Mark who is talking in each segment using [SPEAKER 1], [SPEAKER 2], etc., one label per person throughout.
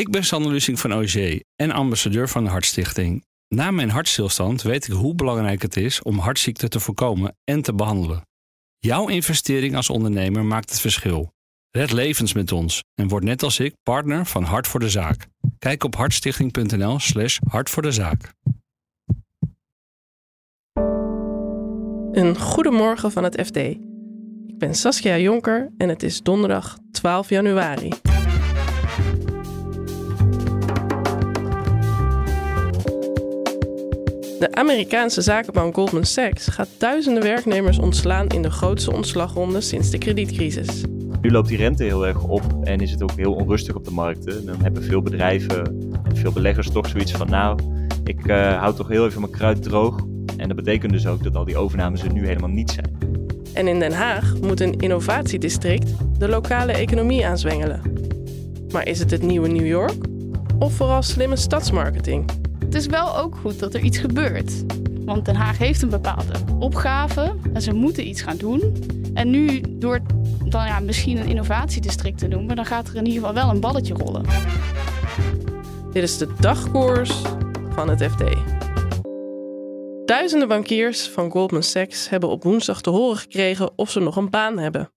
[SPEAKER 1] Ik ben Sander Lusing van OG en ambassadeur van de Hartstichting. Na mijn hartstilstand weet ik hoe belangrijk het is om hartziekten te voorkomen en te behandelen. Jouw investering als ondernemer maakt het verschil. Red levens met ons en word net als ik partner van Hart voor de Zaak. Kijk op hartstichting.nl/slash hart voor de zaak.
[SPEAKER 2] Een goedemorgen van het FD. Ik ben Saskia Jonker en het is donderdag 12 januari. De Amerikaanse zakenbank Goldman Sachs gaat duizenden werknemers ontslaan in de grootste ontslagronde sinds de kredietcrisis.
[SPEAKER 3] Nu loopt die rente heel erg op en is het ook heel onrustig op de markten. Dan hebben veel bedrijven en veel beleggers toch zoiets van: nou, ik uh, hou toch heel even mijn kruid droog. En dat betekent dus ook dat al die overnames er nu helemaal niet zijn.
[SPEAKER 2] En in Den Haag moet een innovatiedistrict de lokale economie aanzwengelen. Maar is het het nieuwe New York of vooral slimme stadsmarketing?
[SPEAKER 4] Het is wel ook goed dat er iets gebeurt. Want Den Haag heeft een bepaalde opgave en ze moeten iets gaan doen. En nu, door dan ja, misschien een innovatiedistrict te noemen, dan gaat er in ieder geval wel een balletje rollen.
[SPEAKER 2] Dit is de dagkoers van het FD. Duizenden bankiers van Goldman Sachs hebben op woensdag te horen gekregen of ze nog een baan hebben.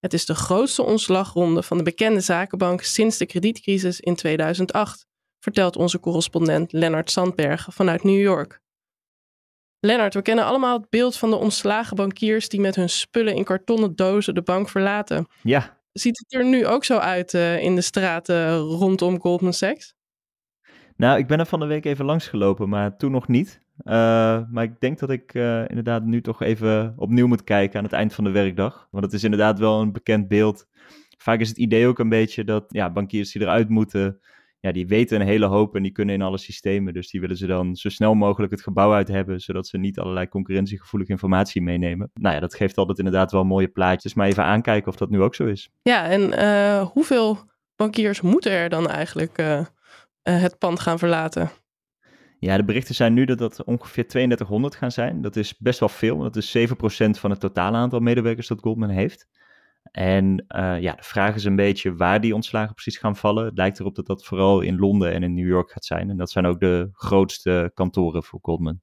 [SPEAKER 2] Het is de grootste ontslagronde van de bekende zakenbank sinds de kredietcrisis in 2008 vertelt onze correspondent Lennart Sandberg vanuit New York. Lennart, we kennen allemaal het beeld van de ontslagen bankiers die met hun spullen in kartonnen dozen de bank verlaten.
[SPEAKER 3] Ja.
[SPEAKER 2] Ziet het er nu ook zo uit uh, in de straten rondom Goldman Sachs?
[SPEAKER 3] Nou, ik ben er van de week even langs gelopen, maar toen nog niet. Uh, maar ik denk dat ik uh, inderdaad nu toch even opnieuw moet kijken aan het eind van de werkdag. Want het is inderdaad wel een bekend beeld. Vaak is het idee ook een beetje dat ja, bankiers die eruit moeten, ja, die weten een hele hoop en die kunnen in alle systemen. Dus die willen ze dan zo snel mogelijk het gebouw uit hebben, zodat ze niet allerlei concurrentiegevoelige informatie meenemen. Nou ja, dat geeft altijd inderdaad wel mooie plaatjes. Maar even aankijken of dat nu ook zo is.
[SPEAKER 2] Ja, en uh, hoeveel bankiers moeten er dan eigenlijk uh, uh, het pand gaan verlaten?
[SPEAKER 3] Ja, de berichten zijn nu dat dat ongeveer 3200 gaan zijn. Dat is best wel veel, dat is 7% van het totale aantal medewerkers dat Goldman heeft. En uh, ja, de vraag is een beetje waar die ontslagen precies gaan vallen. Het lijkt erop dat dat vooral in Londen en in New York gaat zijn. En dat zijn ook de grootste kantoren voor Goldman.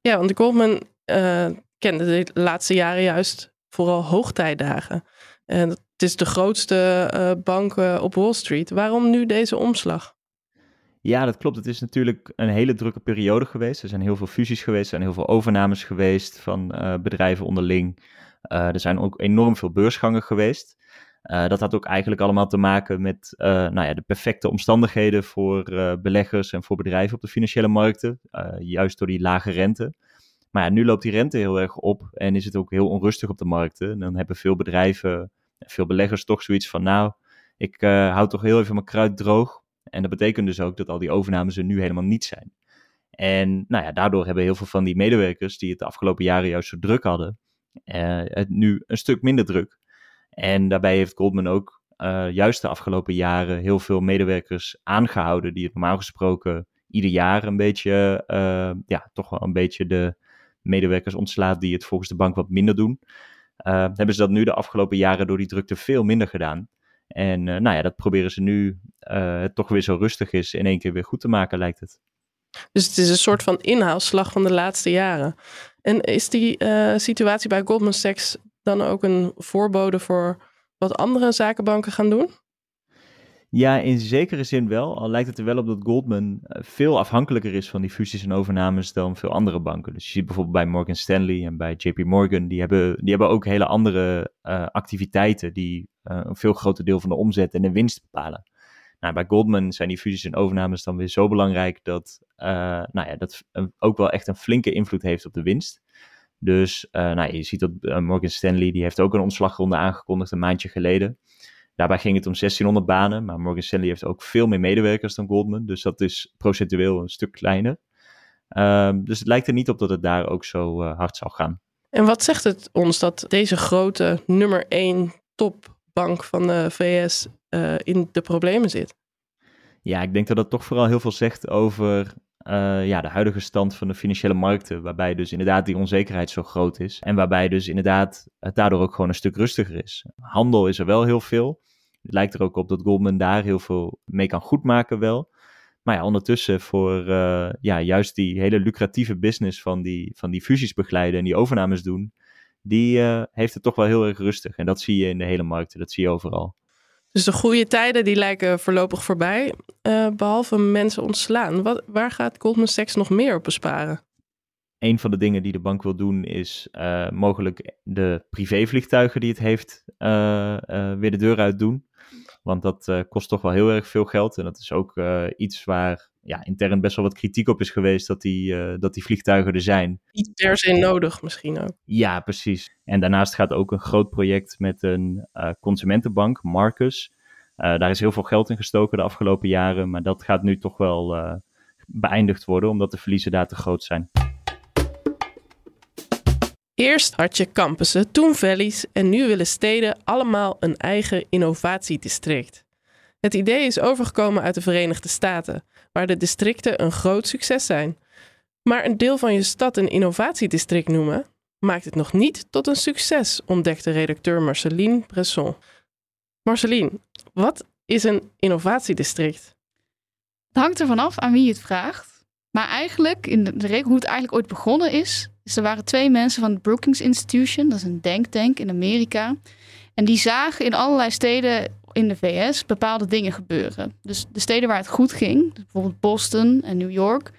[SPEAKER 2] Ja, want Goldman uh, kende de laatste jaren juist vooral hoogtijdagen. En het is de grootste uh, bank op Wall Street. Waarom nu deze omslag?
[SPEAKER 3] Ja, dat klopt. Het is natuurlijk een hele drukke periode geweest. Er zijn heel veel fusies geweest, er zijn heel veel overnames geweest van bedrijven onderling. Uh, er zijn ook enorm veel beursgangen geweest. Uh, dat had ook eigenlijk allemaal te maken met uh, nou ja, de perfecte omstandigheden voor beleggers en voor bedrijven op de financiële markten. juist door die lage rente. Maar ja, nu loopt die rente heel erg op en is het ook heel onrustig op de markten. En dan hebben veel bedrijven, veel beleggers toch zoiets van: nou, ik hou toch heel even mijn kruid droog. En dat betekent dus ook dat al die overnames er nu helemaal niet zijn. En nou ja, daardoor hebben heel veel van die medewerkers die het de afgelopen jaren juist zo druk hadden, het nu een stuk minder druk. En daarbij heeft Goldman ook uh, juist de afgelopen jaren heel veel medewerkers aangehouden die het normaal gesproken ieder jaar een beetje, uh, ja, toch wel een beetje de medewerkers ontslaat die het volgens de bank wat minder doen. hebben ze dat nu de afgelopen jaren door die drukte veel minder gedaan. En nou ja, dat proberen ze nu het toch weer zo rustig is in één keer weer goed te maken, lijkt het.
[SPEAKER 2] Dus het is een soort van inhaalslag van de laatste jaren. En is die uh, situatie bij Goldman Sachs dan ook een voorbode voor wat andere zakenbanken gaan doen?
[SPEAKER 3] Ja, in zekere zin wel. Al lijkt het er wel op dat Goldman veel afhankelijker is van die fusies en overnames dan veel andere banken. Dus je ziet bijvoorbeeld bij Morgan Stanley en bij JP Morgan, die hebben, die hebben ook hele andere uh, activiteiten die een veel groter deel van de omzet en de winst bepalen. Nou, bij Goldman zijn die fusies en overnames dan weer zo belangrijk dat uh, nou ja, dat ook wel echt een flinke invloed heeft op de winst. Dus uh, nou, je ziet dat uh, Morgan Stanley, die heeft ook een ontslagronde aangekondigd een maandje geleden. Daarbij ging het om 1600 banen, maar Morgan Stanley heeft ook veel meer medewerkers dan Goldman. Dus dat is procentueel een stuk kleiner. Uh, dus het lijkt er niet op dat het daar ook zo hard zal gaan.
[SPEAKER 2] En wat zegt het ons dat deze grote nummer 1 topbank van de VS uh, in de problemen zit.
[SPEAKER 3] Ja, ik denk dat dat toch vooral heel veel zegt over uh, ja, de huidige stand van de financiële markten. Waarbij dus inderdaad die onzekerheid zo groot is. En waarbij dus inderdaad het daardoor ook gewoon een stuk rustiger is. Handel is er wel heel veel. het lijkt er ook op dat Goldman daar heel veel mee kan goedmaken wel. Maar ja, ondertussen voor uh, ja, juist die hele lucratieve business van die, van die fusies begeleiden en die overnames doen, die heeft het toch wel heel erg rustig. En dat zie je in de hele markt, dat zie je overal.
[SPEAKER 2] Dus de goede tijden die lijken voorlopig voorbij, uh, behalve mensen ontslaan. Wat, waar gaat Goldman Sachs nog meer op besparen?
[SPEAKER 3] Een van de dingen die de bank wil doen is uh, mogelijk de privévliegtuigen die het heeft weer de deur uit doen. Want dat kost toch wel heel erg veel geld. En dat is ook iets waar ja, intern best wel wat kritiek op is geweest dat die, uh, dat die vliegtuigen er zijn.
[SPEAKER 2] Niet per se nodig misschien ook.
[SPEAKER 3] Ja, precies. En daarnaast gaat ook een groot project met een consumentenbank, Marcus. daar is heel veel geld in gestoken de afgelopen jaren. Maar dat gaat nu toch wel beëindigd worden, omdat de verliezen daar te groot zijn.
[SPEAKER 2] Eerst had je campussen, toen valleys en nu willen steden allemaal een eigen innovatiedistrict. Het idee is overgekomen uit de Verenigde Staten, waar de districten een groot succes zijn. Maar een deel van je stad een innovatiedistrict noemen, maakt het nog niet tot een succes, ontdekte redacteur Marceline Bresson. Marceline, wat is een innovatiedistrict?
[SPEAKER 4] Het hangt ervan af aan wie je het vraagt. Maar eigenlijk, in de regel hoe het eigenlijk ooit begonnen is, dus er waren twee mensen van het Brookings Institution, dat is een denktank in Amerika. En die zagen in allerlei steden in de VS bepaalde dingen gebeuren. Dus de steden waar het goed ging, dus bijvoorbeeld Boston en New York.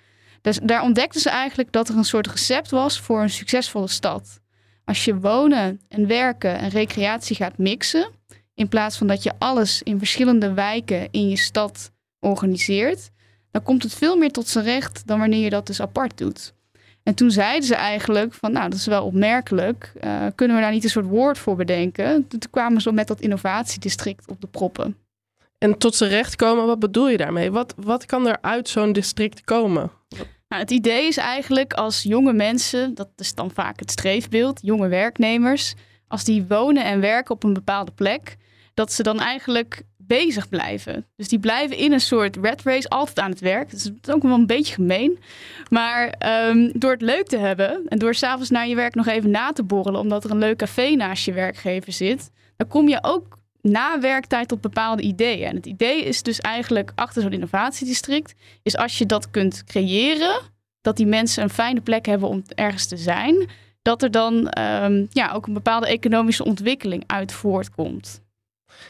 [SPEAKER 4] Dus daar ontdekten ze eigenlijk dat er een soort recept was voor een succesvolle stad. Als je wonen en werken en recreatie gaat mixen, in plaats van dat je alles in verschillende wijken in je stad organiseert, dan komt het veel meer tot zijn recht dan wanneer je dat dus apart doet. En toen zeiden ze eigenlijk van, nou, dat is wel opmerkelijk. Uh, kunnen we daar niet een soort woord voor bedenken? Toen kwamen ze met dat innovatiedistrict op de proppen.
[SPEAKER 2] En tot zijn recht komen, wat bedoel je daarmee? Wat, wat kan er uit zo'n district komen?
[SPEAKER 4] Nou, het idee is eigenlijk als jonge mensen, dat is dan vaak het streefbeeld, jonge werknemers, als die wonen en werken op een bepaalde plek, dat ze dan eigenlijk bezig blijven. Dus die blijven in een soort red race altijd aan het werk. Dat is ook wel een beetje gemeen. Maar um, door het leuk te hebben en door s'avonds naar je werk nog even na te borrelen, omdat er een leuk café naast je werkgever zit, dan kom je ook na werktijd tot bepaalde ideeën. En het idee is dus eigenlijk achter zo'n innovatiedistrict, is als je dat kunt creëren, dat die mensen een fijne plek hebben om ergens te zijn, dat er dan um, ja, ook een bepaalde economische ontwikkeling uit voortkomt.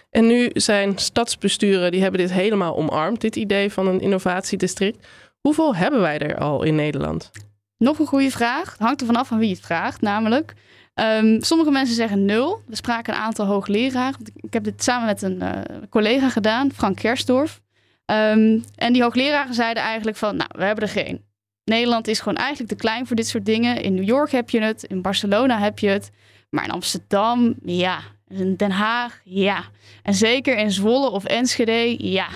[SPEAKER 2] En nu zijn stadsbesturen, die hebben dit helemaal omarmd, dit idee van een innovatiedistrict. Hoeveel hebben wij er al in Nederland?
[SPEAKER 4] Nog een goede vraag. Het hangt er vanaf van wie het vraagt, namelijk. Um, sommige mensen zeggen nul. We spraken een aantal hoogleraren. Ik heb dit samen met een uh, collega gedaan, Frank Kersdorf. Um, en die hoogleraren zeiden eigenlijk van, nou, we hebben er geen. Nederland is gewoon eigenlijk te klein voor dit soort dingen. In New York heb je het, in Barcelona heb je het. Maar in Amsterdam, ja, Den Haag, ja. En zeker in Zwolle of Enschede, ja.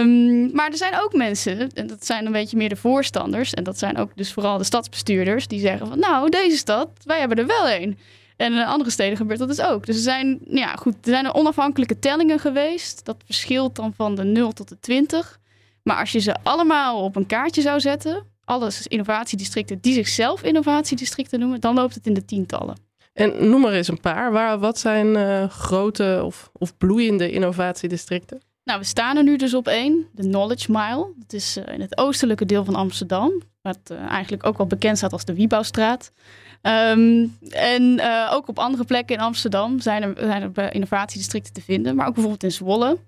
[SPEAKER 4] Um, maar er zijn ook mensen, en dat zijn een beetje meer de voorstanders, en dat zijn ook dus vooral de stadsbestuurders, die zeggen van nou, deze stad, wij hebben er wel een. En in andere steden gebeurt dat dus ook. Dus er zijn, ja, goed, er zijn onafhankelijke tellingen geweest. Dat verschilt dan van de 0 tot de 20. Maar als je ze allemaal op een kaartje zou zetten, alles innovatiedistricten die zichzelf innovatiedistricten noemen, dan loopt het in de tientallen.
[SPEAKER 2] En noem maar eens een paar. Waar, wat zijn uh, grote of, of bloeiende innovatiedistricten?
[SPEAKER 4] Nou, we staan er nu dus op één, de Knowledge Mile. Dat is uh, in het oostelijke deel van Amsterdam, wat uh, eigenlijk ook wel bekend staat als de Wiebouwstraat. Um, en ook op andere plekken in Amsterdam zijn er, zijn innovatiedistricten te vinden, maar ook bijvoorbeeld in Zwolle.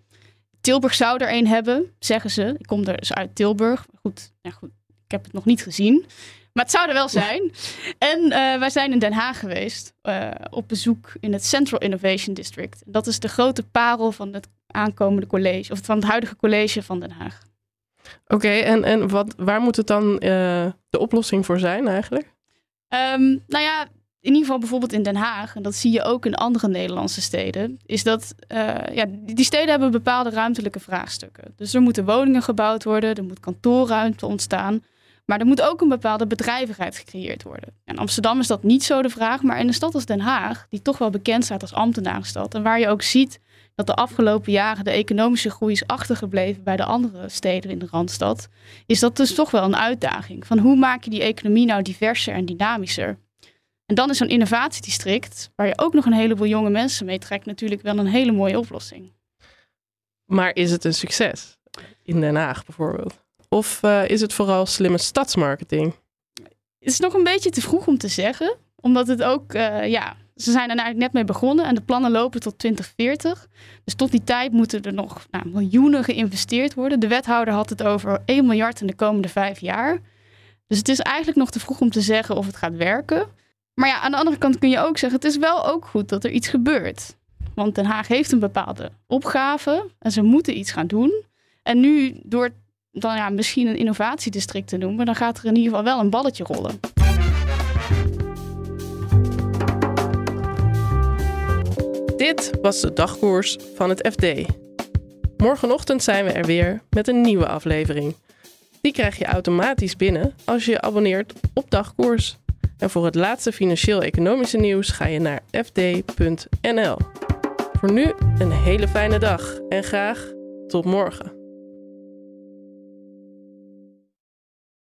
[SPEAKER 4] Tilburg zou er één hebben, zeggen ze. Ik kom er dus uit Tilburg. Goed, ja, goed, ik heb het nog niet gezien. Maar het zou er wel zijn. En uh, wij zijn in Den Haag geweest uh, op bezoek in het Central Innovation District. Dat is de grote parel van het aankomende college, of van het huidige college van Den Haag.
[SPEAKER 2] Oké, okay, en, en wat, waar moet het dan uh, de oplossing voor zijn eigenlijk?
[SPEAKER 4] Um, nou ja, in ieder geval bijvoorbeeld in Den Haag, en dat zie je ook in andere Nederlandse steden, is dat ja, die steden hebben bepaalde ruimtelijke vraagstukken. Dus er moeten woningen gebouwd worden, er moet kantoorruimte ontstaan. Maar er moet ook een bepaalde bedrijvigheid gecreëerd worden. In Amsterdam is dat niet zo de vraag, maar in een stad als Den Haag, die toch wel bekend staat als ambtenarenstad, en waar je ook ziet dat de afgelopen jaren de economische groei is achtergebleven bij de andere steden in de Randstad, is dat dus toch wel een uitdaging. Van hoe maak je die economie nou diverser en dynamischer? En dan is zo'n innovatiedistrict, waar je ook nog een heleboel jonge mensen mee trekt, natuurlijk wel een hele mooie oplossing.
[SPEAKER 2] Maar is het een succes? In Den Haag bijvoorbeeld. Of uh, is het vooral slimme stadsmarketing?
[SPEAKER 4] Het is nog een beetje te vroeg om te zeggen. Omdat het ook, uh, ja, ze zijn er eigenlijk net mee begonnen en de plannen lopen tot 2040. Dus tot die tijd moeten er nog nou, miljoenen geïnvesteerd worden. De wethouder had het over 1 miljard in de komende vijf jaar. Dus het is eigenlijk nog te vroeg om te zeggen of het gaat werken. Maar ja, aan de andere kant kun je ook zeggen: het is wel ook goed dat er iets gebeurt. Want Den Haag heeft een bepaalde opgave en ze moeten iets gaan doen. En nu, door dan ja, misschien een innovatiedistrict te noemen, dan gaat er in ieder geval wel een balletje rollen.
[SPEAKER 2] Dit was de dagkoers van het FD. Morgenochtend zijn we er weer met een nieuwe aflevering. Die krijg je automatisch binnen als je je abonneert op dagkoers. En voor het laatste financieel-economische nieuws ga je naar fd.nl. Voor nu een hele fijne dag en graag tot morgen.